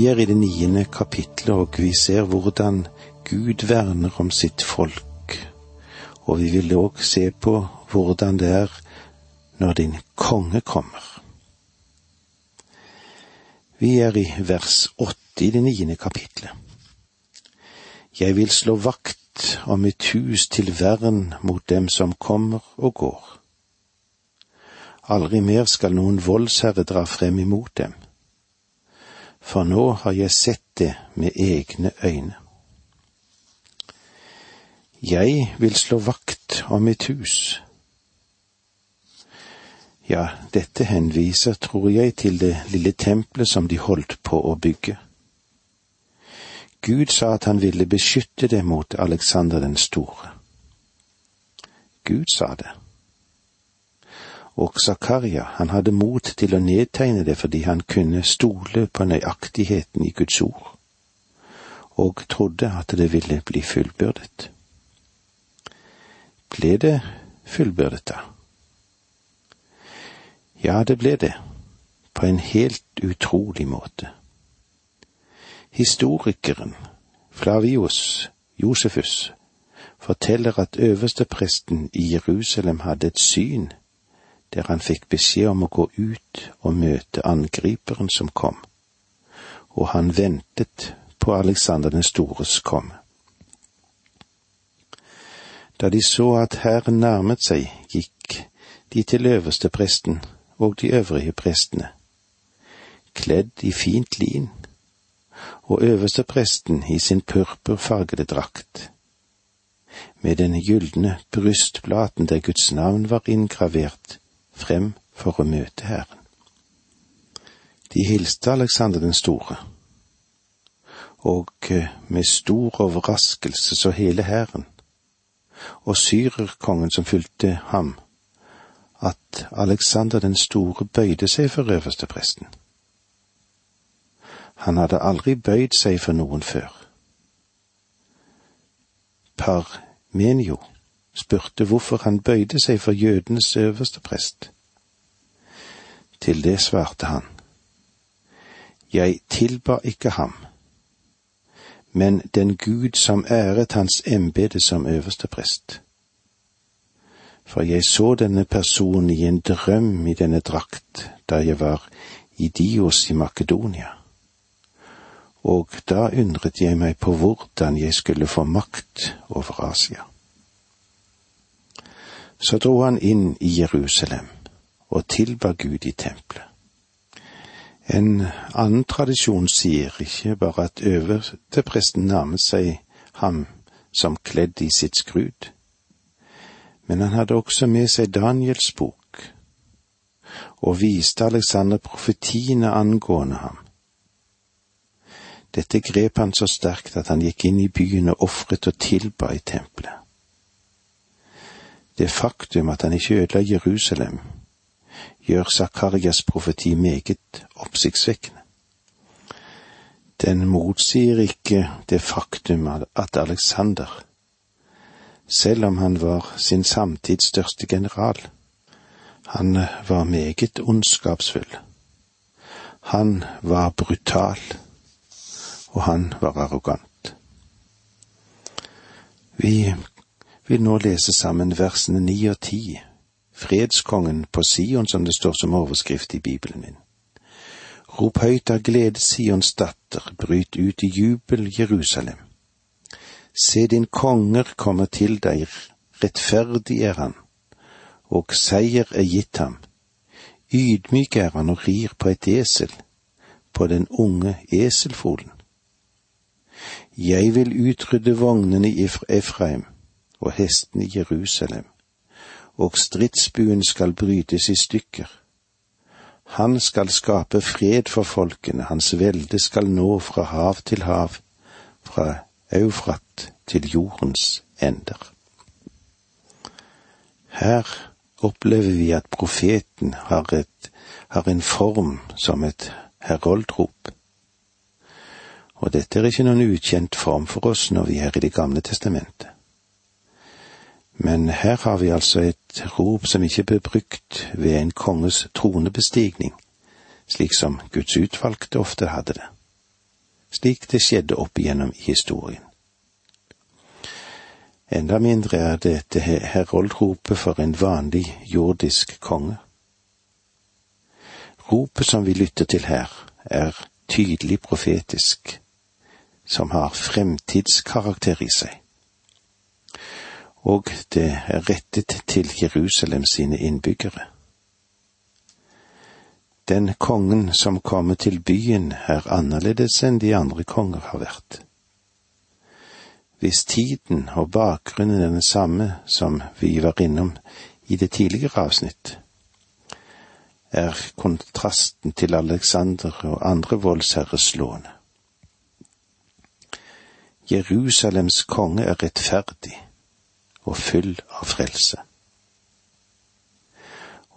Vi er i det niende kapitlet, og vi ser hvordan Gud verner om sitt folk. Og vi vil òg se på hvordan det er når din konge kommer. Vi er i vers åtte i det niende kapitlet. Jeg vil slå vakt om mitt hus til vern mot dem som kommer og går. Aldri mer skal noen voldsherre dra frem imot dem for nå har jeg sett det med egne øyne. Jeg vil slå vakt om mitt hus. Ja, dette henviser, tror jeg, til det lille tempelet som de holdt på å bygge. Gud sa at han ville beskytte det mot Alexander den store. Gud sa det og Zakaria, han hadde mot til å nedtegne det fordi han kunne stole på nøyaktigheten i Guds ord, og trodde at det ville bli fullbyrdet. Ble det fullbyrdet, da? Ja, det ble det, på en helt utrolig måte. Historikeren Flavius Josefus forteller at øverstepresten i Jerusalem hadde et syn der han fikk beskjed om å gå ut og møte angriperen som kom, og han ventet på Alexander den stores komme. Da de så at hæren nærmet seg, gikk de til øverste presten og de øvrige prestene, kledd i fint lin, og øverste presten i sin purpurfargede drakt, med den gylne brystplaten der Guds navn var inngravert frem for å møte Herren. De hilste Alexander den store, og eh, med stor overraskelse så hele hæren, og syrerkongen som fulgte ham, at Alexander den store bøyde seg for øverstepresten. Han hadde aldri bøyd seg for noen før. Parmenio spurte hvorfor han bøyde seg for jødenes øverste prest. Til det svarte han, Jeg tilba ikke ham, men den Gud som æret hans embete som øverste prest. For jeg så denne personen i en drøm i denne drakt da jeg var i Dios i Makedonia, og da undret jeg meg på hvordan jeg skulle få makt over Asia. Så dro han inn i Jerusalem og tilba Gud i tempelet. En annen tradisjon sier ikke bare at øverstepresten nærmet seg ham som kledd i sitt skrud, men han hadde også med seg Daniels bok og viste Alexander profetiene angående ham. Dette grep han så sterkt at han gikk inn i byen og ofret og tilba i tempelet. Det faktum at han ikke ødela Jerusalem, gjør Zakarias profeti meget oppsiktsvekkende. Den motsier ikke det faktum at Alexander, selv om han var sin samtids største general, han var meget ondskapsfull. Han var brutal, og han var arrogant. Vi vil nå lese sammen versene ni og ti, fredskongen på Sion, som det står som overskrift i Bibelen min. Rop høyt av glede, Sions datter, bryt ut i jubel, Jerusalem. Se din konger kommer til deg, rettferdig er han, og seier er gitt ham. Ydmyk er han og rir på et esel, på den unge eselfolen. Jeg vil utrydde vognene i Efraim og hestene i Jerusalem, og stridsbuen skal brytes i stykker. Han skal skape fred for folkene, hans velde skal nå fra hav til hav, fra Eufrat til jordens ender. Her opplever vi at profeten har, et, har en form som et heroldrop. Og dette er ikke noen ukjent form for oss når vi er i Det gamle testamentet. Men her har vi altså et rop som ikke ble brukt ved en konges tronebestigning, slik som Guds utvalgte ofte hadde det. slik det skjedde opp igjennom historien. Enda mindre er dette heroldropet for en vanlig jordisk konge. Ropet som vi lytter til her, er tydelig profetisk, som har fremtidskarakter i seg. Og det er rettet til Jerusalem sine innbyggere. Den kongen som kommer til byen, er annerledes enn de andre konger har vært. Hvis tiden og bakgrunnen er den samme som vi var innom i det tidligere avsnitt, er kontrasten til Alexander og andre voldsherrer slående. Jerusalems konge er rettferdig og full av frelse.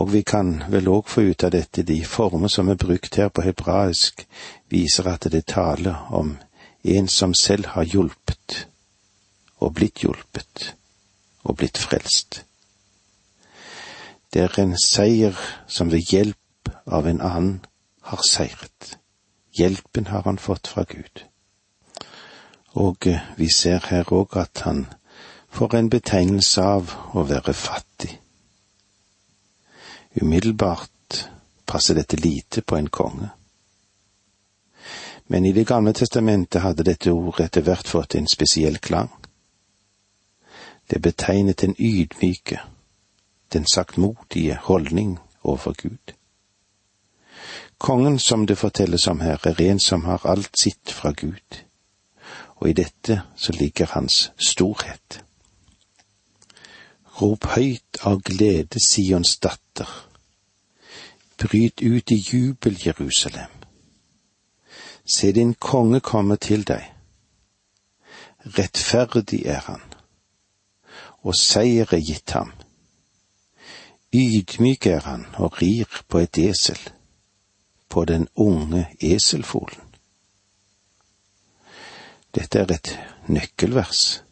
Og vi kan vel òg få ut av dette de former som er brukt her på hebraisk, viser at det taler om en som selv har hjulpet, og blitt hjulpet, og blitt frelst. Det er en seier som ved hjelp av en annen har seiret. Hjelpen har han fått fra Gud. Og eh, vi ser her òg at han får en betegnelse av å være fattig. Umiddelbart passer dette lite på en konge. Men i Det gamle testamentet hadde dette ordet etter hvert fått en spesiell klang. Det betegnet en ydmyke, den saktmodige holdning overfor Gud. Kongen som det fortelles om her, er en som har alt sitt fra Gud, og i dette så ligger hans storhet. Rop høyt av glede, Sions datter. Bryt ut i jubel, Jerusalem. Se din konge komme til deg. Rettferdig er han, og seier er gitt ham Ydmyk er han og rir på et esel, på den unge eselfolen. Dette er et nøkkelvers.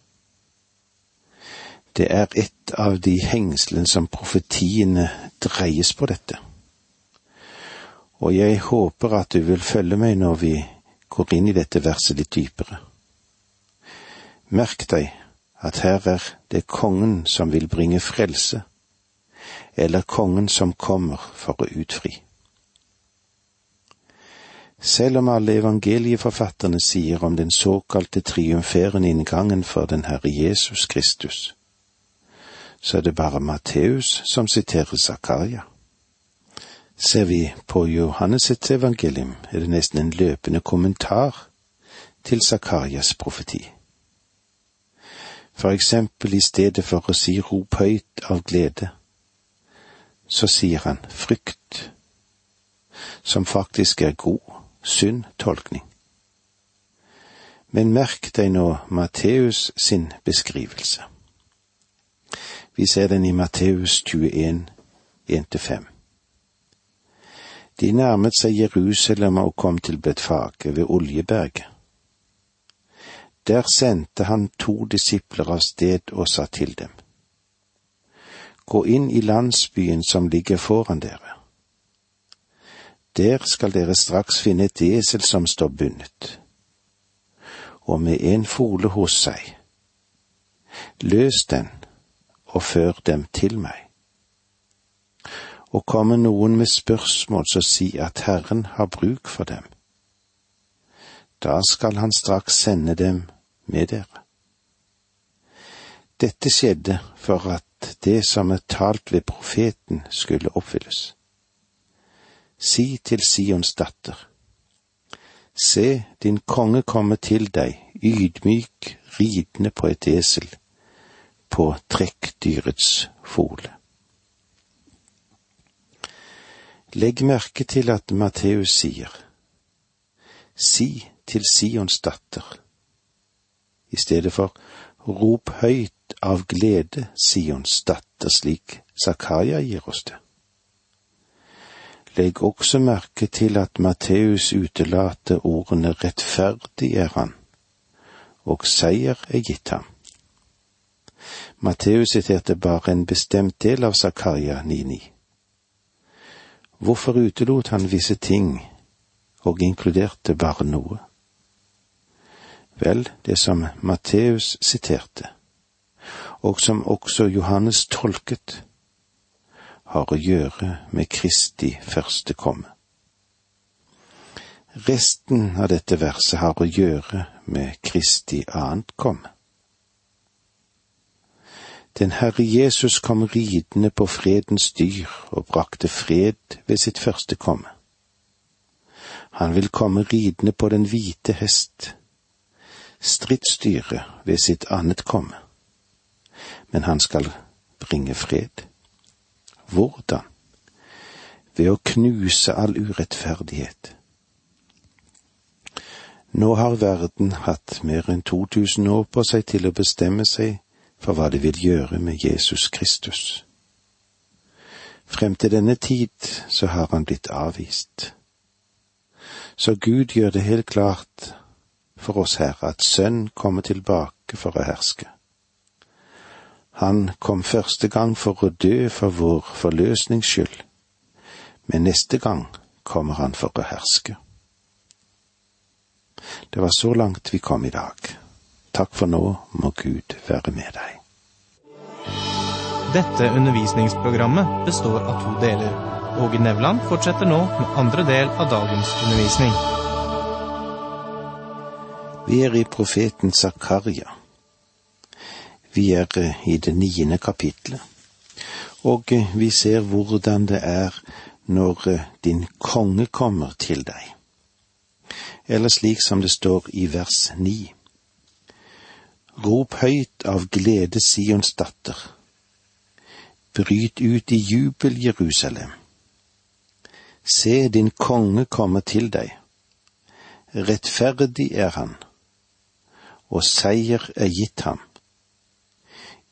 Det er et av de hengslene som profetiene dreies på dette. Og jeg håper at du vil følge meg når vi går inn i dette verset litt dypere. Merk deg at her er det kongen som vil bringe frelse eller kongen som kommer for å utfri. Selv om alle evangelieforfatterne sier om den såkalte triumferende inngangen for den Herre Jesus Kristus, så er det bare Matteus som siterer Zakaria. Ser vi på Johannes evangelium, er det nesten en løpende kommentar til Zakarias profeti. For eksempel i stedet for å si rop høyt av glede, så sier han frykt, som faktisk er god, sunn tolkning. Men merk deg nå Matteus sin beskrivelse. Vi ser den i Matteus 21, 1-5. De nærmet seg Jerusalem og kom til Betfage ved Oljeberget. Der sendte han to disipler av sted og sa til dem. Gå inn i landsbyen som ligger foran dere. Der skal dere straks finne et esel som står bundet, og med en fole hos seg. Løs den og før dem til meg. Og kommer noen med spørsmål, så si at Herren har bruk for dem. Da skal han straks sende dem med dere. Dette skjedde for at det som er talt ved profeten skulle oppfylles. Si til Sions datter, se din konge komme til deg, ydmyk, ridende på et esel, på trekkdyrets fole. Legg merke til at Matteus sier, si til Sions datter, i stedet for rop høyt av glede, Sions datter, slik Zakaria gir oss det. Legg også merke til at Matteus utelater ordene rettferdig er han, og seier er gitt ham. Matteus siterte bare en bestemt del av Zakaria 9.9. Hvorfor utelot han visse ting og inkluderte bare noe? Vel, det som Matteus siterte, og som også Johannes tolket, har å gjøre med Kristi første komme. Resten av dette verset har å gjøre med Kristi annet komme. Den Herre Jesus kom ridende på fredens dyr og brakte fred ved sitt første komme. Han vil komme ridende på den hvite hest, stridsdyret ved sitt annet komme. Men han skal bringe fred. Hvordan? Ved å knuse all urettferdighet nå har verden hatt mer enn 2000 år på seg til å bestemme seg for hva det vil gjøre med Jesus Kristus. Frem til denne tid så har han blitt avvist. Så Gud gjør det helt klart for oss her at Sønn kommer tilbake for å herske. Han kom første gang for å dø for vår forløsnings skyld, men neste gang kommer han for å herske. Det var så langt vi kom i dag. Takk for nå må Gud være med deg. Dette undervisningsprogrammet består av to deler. Åge Nevland fortsetter nå med andre del av dagens undervisning. Vi er i profeten Zakaria. Vi er eh, i det niende kapitlet, og eh, vi ser hvordan det er når eh, din konge kommer til deg eller slik som det står i vers ni. Rop høyt av glede, Sions datter. Bryt ut i jubel, Jerusalem. Se, din konge kommer til deg. Rettferdig er han, og seier er gitt ham.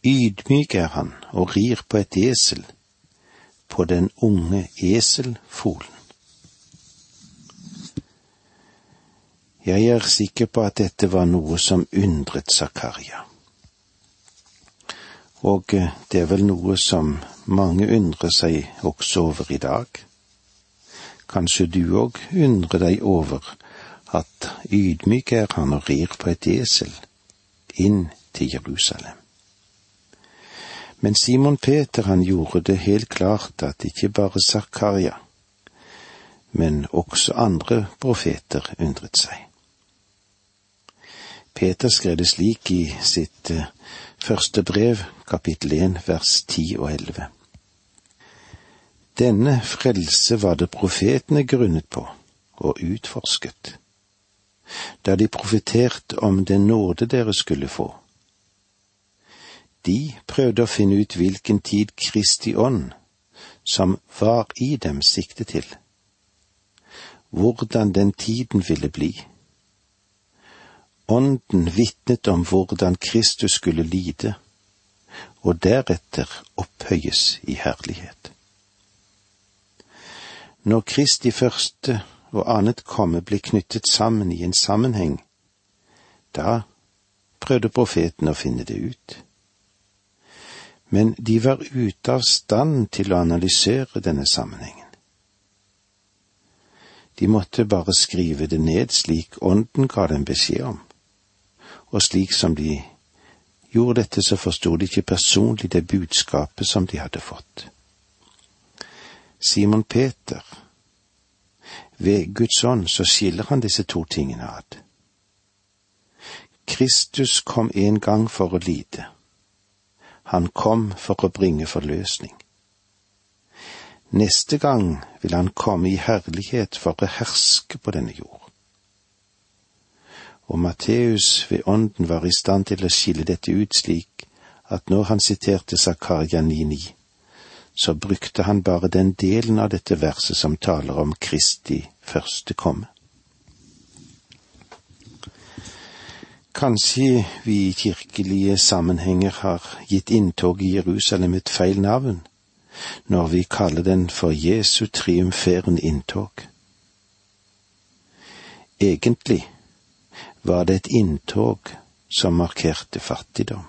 Ydmyk er han og rir på et esel, på den unge eselfolen. Jeg er sikker på at dette var noe som undret Zakaria. Og eh, det er vel noe som mange undrer seg også over i dag. Kanskje du òg undrer deg over at ydmyk er han og rir på et esel inn til Jerusalem. Men Simon Peter han gjorde det helt klart at ikke bare Zakaria, men også andre profeter undret seg. Peter skrev det slik i sitt eh, første brev, kapittel 1, vers 10 og 11. Denne frelse var det profetene grunnet på og utforsket, da de profeterte om den nåde dere skulle få. De prøvde å finne ut hvilken tid Kristi ånd, som var i dem, sikte til, hvordan den tiden ville bli Ånden vitnet om hvordan Kristus skulle lide, og deretter opphøyes i herlighet. Når Kristi første og annet komme ble knyttet sammen i en sammenheng, da prøvde profeten å finne det ut. Men de var ute av stand til å analysere denne sammenhengen. De måtte bare skrive det ned slik Ånden ga dem beskjed om og slik som de gjorde dette, så forsto de ikke personlig det budskapet som de hadde fått. Simon Peter, ved Guds ånd så skiller han disse to tingene ad. Kristus kom en gang for å lide. Han kom for å bringe forløsning. Neste gang vil han komme i herlighet for å herske på denne jord og Matteus ved ånden var i stand til å skille dette ut slik at når han siterte Zakaria 9,9, så brukte han bare den delen av dette verset som taler om Kristi første komme. Kanskje vi i kirkelige sammenhenger har gitt inntog i Jerusalem et feil navn, når vi kaller den for Jesu triumferende inntog. Egentlig var det et inntog som markerte fattigdom.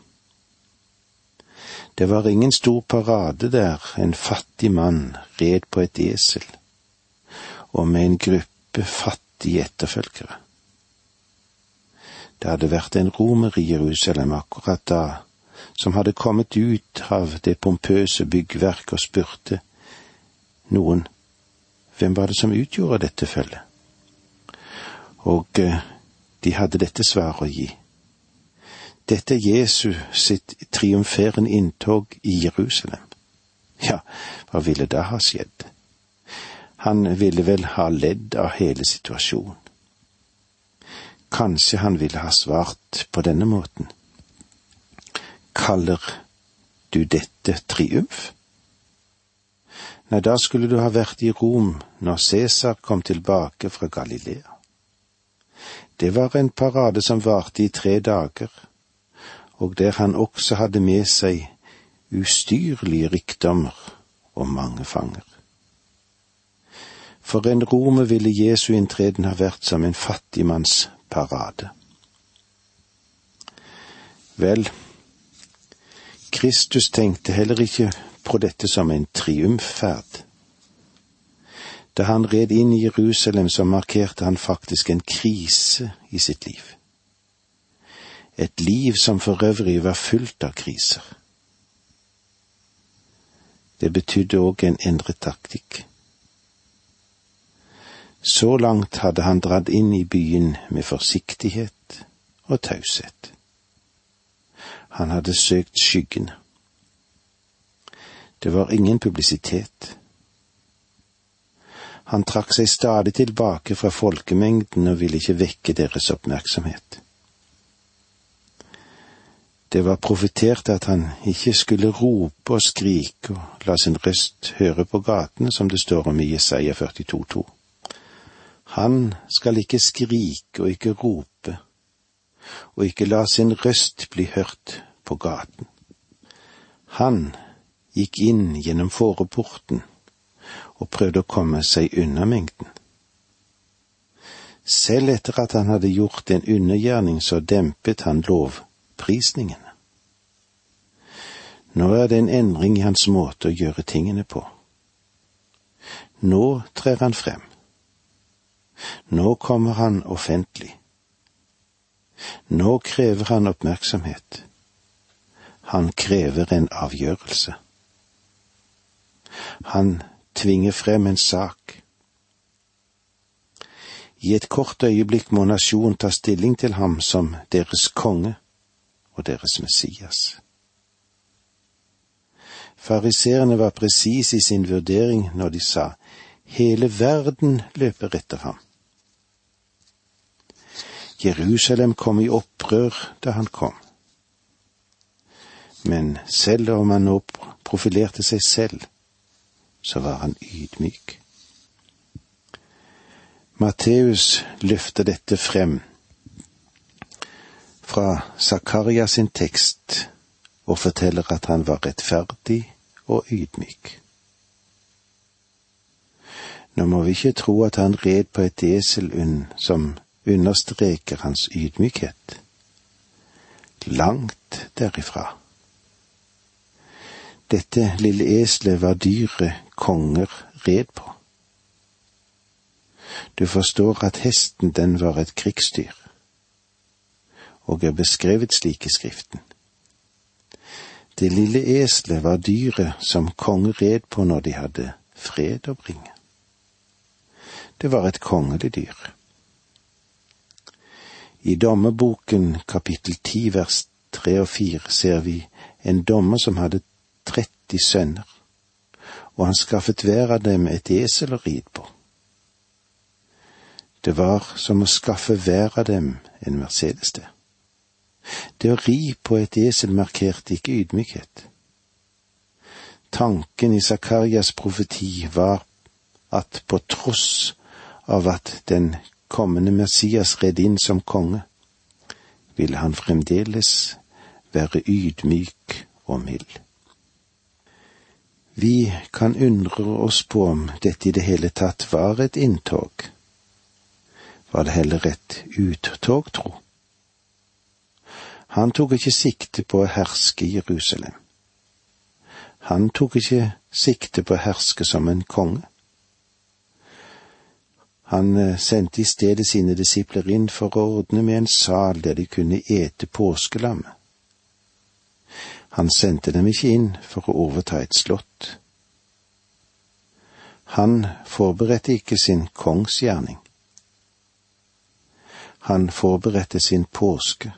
Det var ingen stor parade der en fattig mann red på et esel, og med en gruppe fattige etterfølgere. Det hadde vært en romer i Jerusalem akkurat da, som hadde kommet ut av det pompøse byggverket og spurte noen hvem var det som utgjorde dette følget. Og eh, de hadde dette svaret å gi. Dette er Jesu sitt triumferende inntog i Jerusalem. Ja, hva ville da ha skjedd? Han ville vel ha ledd av hele situasjonen. Kanskje han ville ha svart på denne måten. Kaller du dette triumf? Nei, da skulle du ha vært i Rom når Cæsar kom tilbake fra Galilea. Det var en parade som varte i tre dager, og der han også hadde med seg ustyrlige rikdommer og mange fanger. For en romer ville Jesu inntreden ha vært som en fattigmanns parade. Vel, Kristus tenkte heller ikke på dette som en triumfferd. Da han red inn i Jerusalem, så markerte han faktisk en krise i sitt liv. Et liv som for øvrig var fullt av kriser. Det betydde òg en endret taktikk. Så langt hadde han dratt inn i byen med forsiktighet og taushet. Han hadde søkt skyggene. Det var ingen publisitet. Han trakk seg stadig tilbake fra folkemengden og ville ikke vekke deres oppmerksomhet. Det var profetert at han ikke skulle rope og skrike og la sin røst høre på gatene, som det står om i Jesaja 42,2. Han skal ikke skrike og ikke rope, og ikke la sin røst bli hørt på gaten. Han gikk inn gjennom fåreporten og prøvde å komme seg unna mengden. Selv etter at han hadde gjort en undergjerning, så dempet han lovprisningene. Nå er det en endring i hans måte å gjøre tingene på. Nå trer han frem. Nå kommer han offentlig. Nå krever han oppmerksomhet. Han krever en avgjørelse. Han tvinger frem en sak. I et kort øyeblikk må nasjonen ta stilling til ham som deres konge og deres Messias. Fariseerne var presise i sin vurdering når de sa hele verden løper etter ham. Jerusalem kom i opprør da han kom. Men selv om han nå profilerte seg selv, så var han ydmyk. Matteus løfter dette frem fra Zakaria sin tekst og forteller at han var rettferdig og ydmyk. Nå må vi ikke tro at han red på et esel som understreker hans ydmykhet. Langt derifra. Dette lille eselet var dyret konger red på. Du forstår at hesten den var et krigsdyr, og er beskrevet slik i Skriften. Det lille eselet var dyret som konger red på når de hadde fred å bringe. Det var et kongelig dyr. I dommerboken kapittel ti vers tre og fire ser vi en dommer som hadde 30 sønner, og han skaffet hver av dem et esel å ride på. Det var som å skaffe hver av dem en Mercedes det. Det å ri på et esel markerte ikke ydmykhet. Tanken i Zakarias profeti var at på tross av at den kommende Messias red inn som konge, ville han fremdeles være ydmyk og mild. Vi kan undre oss på om dette i det hele tatt var et inntog. Var det heller et uttog, tro? Han tok ikke sikte på å herske Jerusalem. Han tok ikke sikte på å herske som en konge. Han eh, sendte i stedet sine disipler inn for å ordne med en sal der de kunne ete påskelammet. Han sendte dem ikke inn for å overta et slott. Han forberedte ikke sin kongsgjerning. Han forberedte sin påske.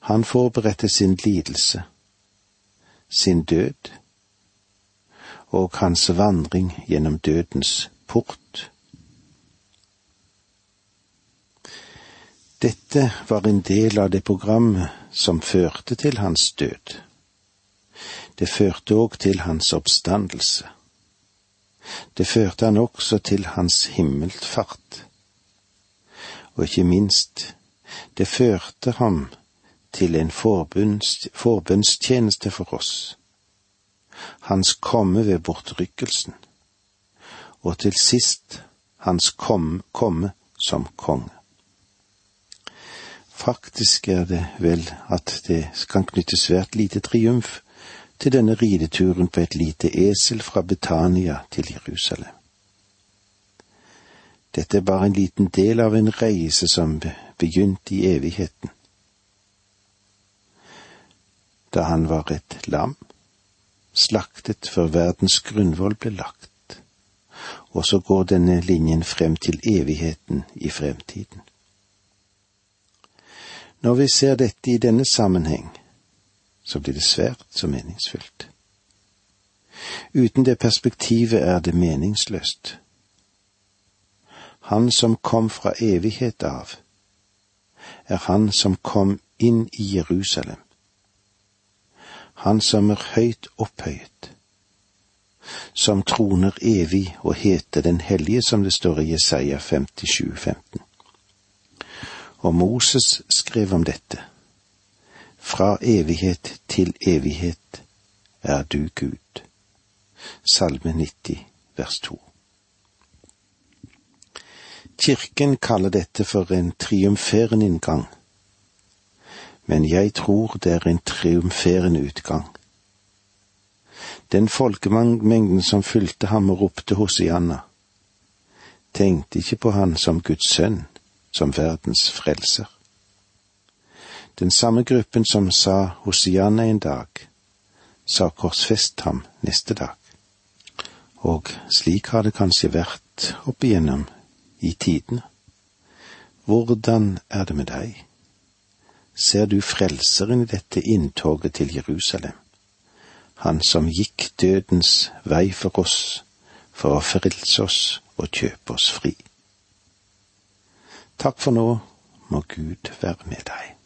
Han forberedte sin lidelse, sin død og hans vandring gjennom dødens port. Dette var en del av det programmet som førte til hans død. Det førte òg til hans oppstandelse. Det førte han også til hans himmelfart. Og ikke minst, det førte ham til en forbønnstjeneste for oss. Hans komme ved bortrykkelsen, og til sist hans komme, komme som konge. Faktisk er det vel at det kan knyttes svært lite triumf til denne rideturen på et lite esel fra Betania til Jerusalem. Dette er bare en liten del av en reise som begynte i evigheten. Da han var et lam, slaktet før verdens grunnvoll ble lagt, og så går denne linjen frem til evigheten i fremtiden. Når vi ser dette i denne sammenheng, så blir det svært så meningsfylt. Uten det perspektivet er det meningsløst. Han som kom fra evighet av, er han som kom inn i Jerusalem. Han som er høyt opphøyet, som troner evig og heter Den hellige, som det står i Jesaja 57, 15. Og Moses skrev om dette. Fra evighet til evighet er du Gud. Salme 90, vers 2. Kirken kaller dette for en triumferende inngang, men jeg tror det er en triumferende utgang. Den folkemengden som fulgte ham og ropte Hosianna, tenkte ikke på han som Guds sønn, som verdens frelser. Den samme gruppen som sa Hosianna en dag, sa korsfest ham neste dag. Og slik har det kanskje vært opp igjennom i tidene. Hvordan er det med deg? Ser du Frelseren i dette inntoget til Jerusalem, Han som gikk dødens vei for oss, for å frelse oss og kjøpe oss fri? Takk for nå, må Gud være med deg.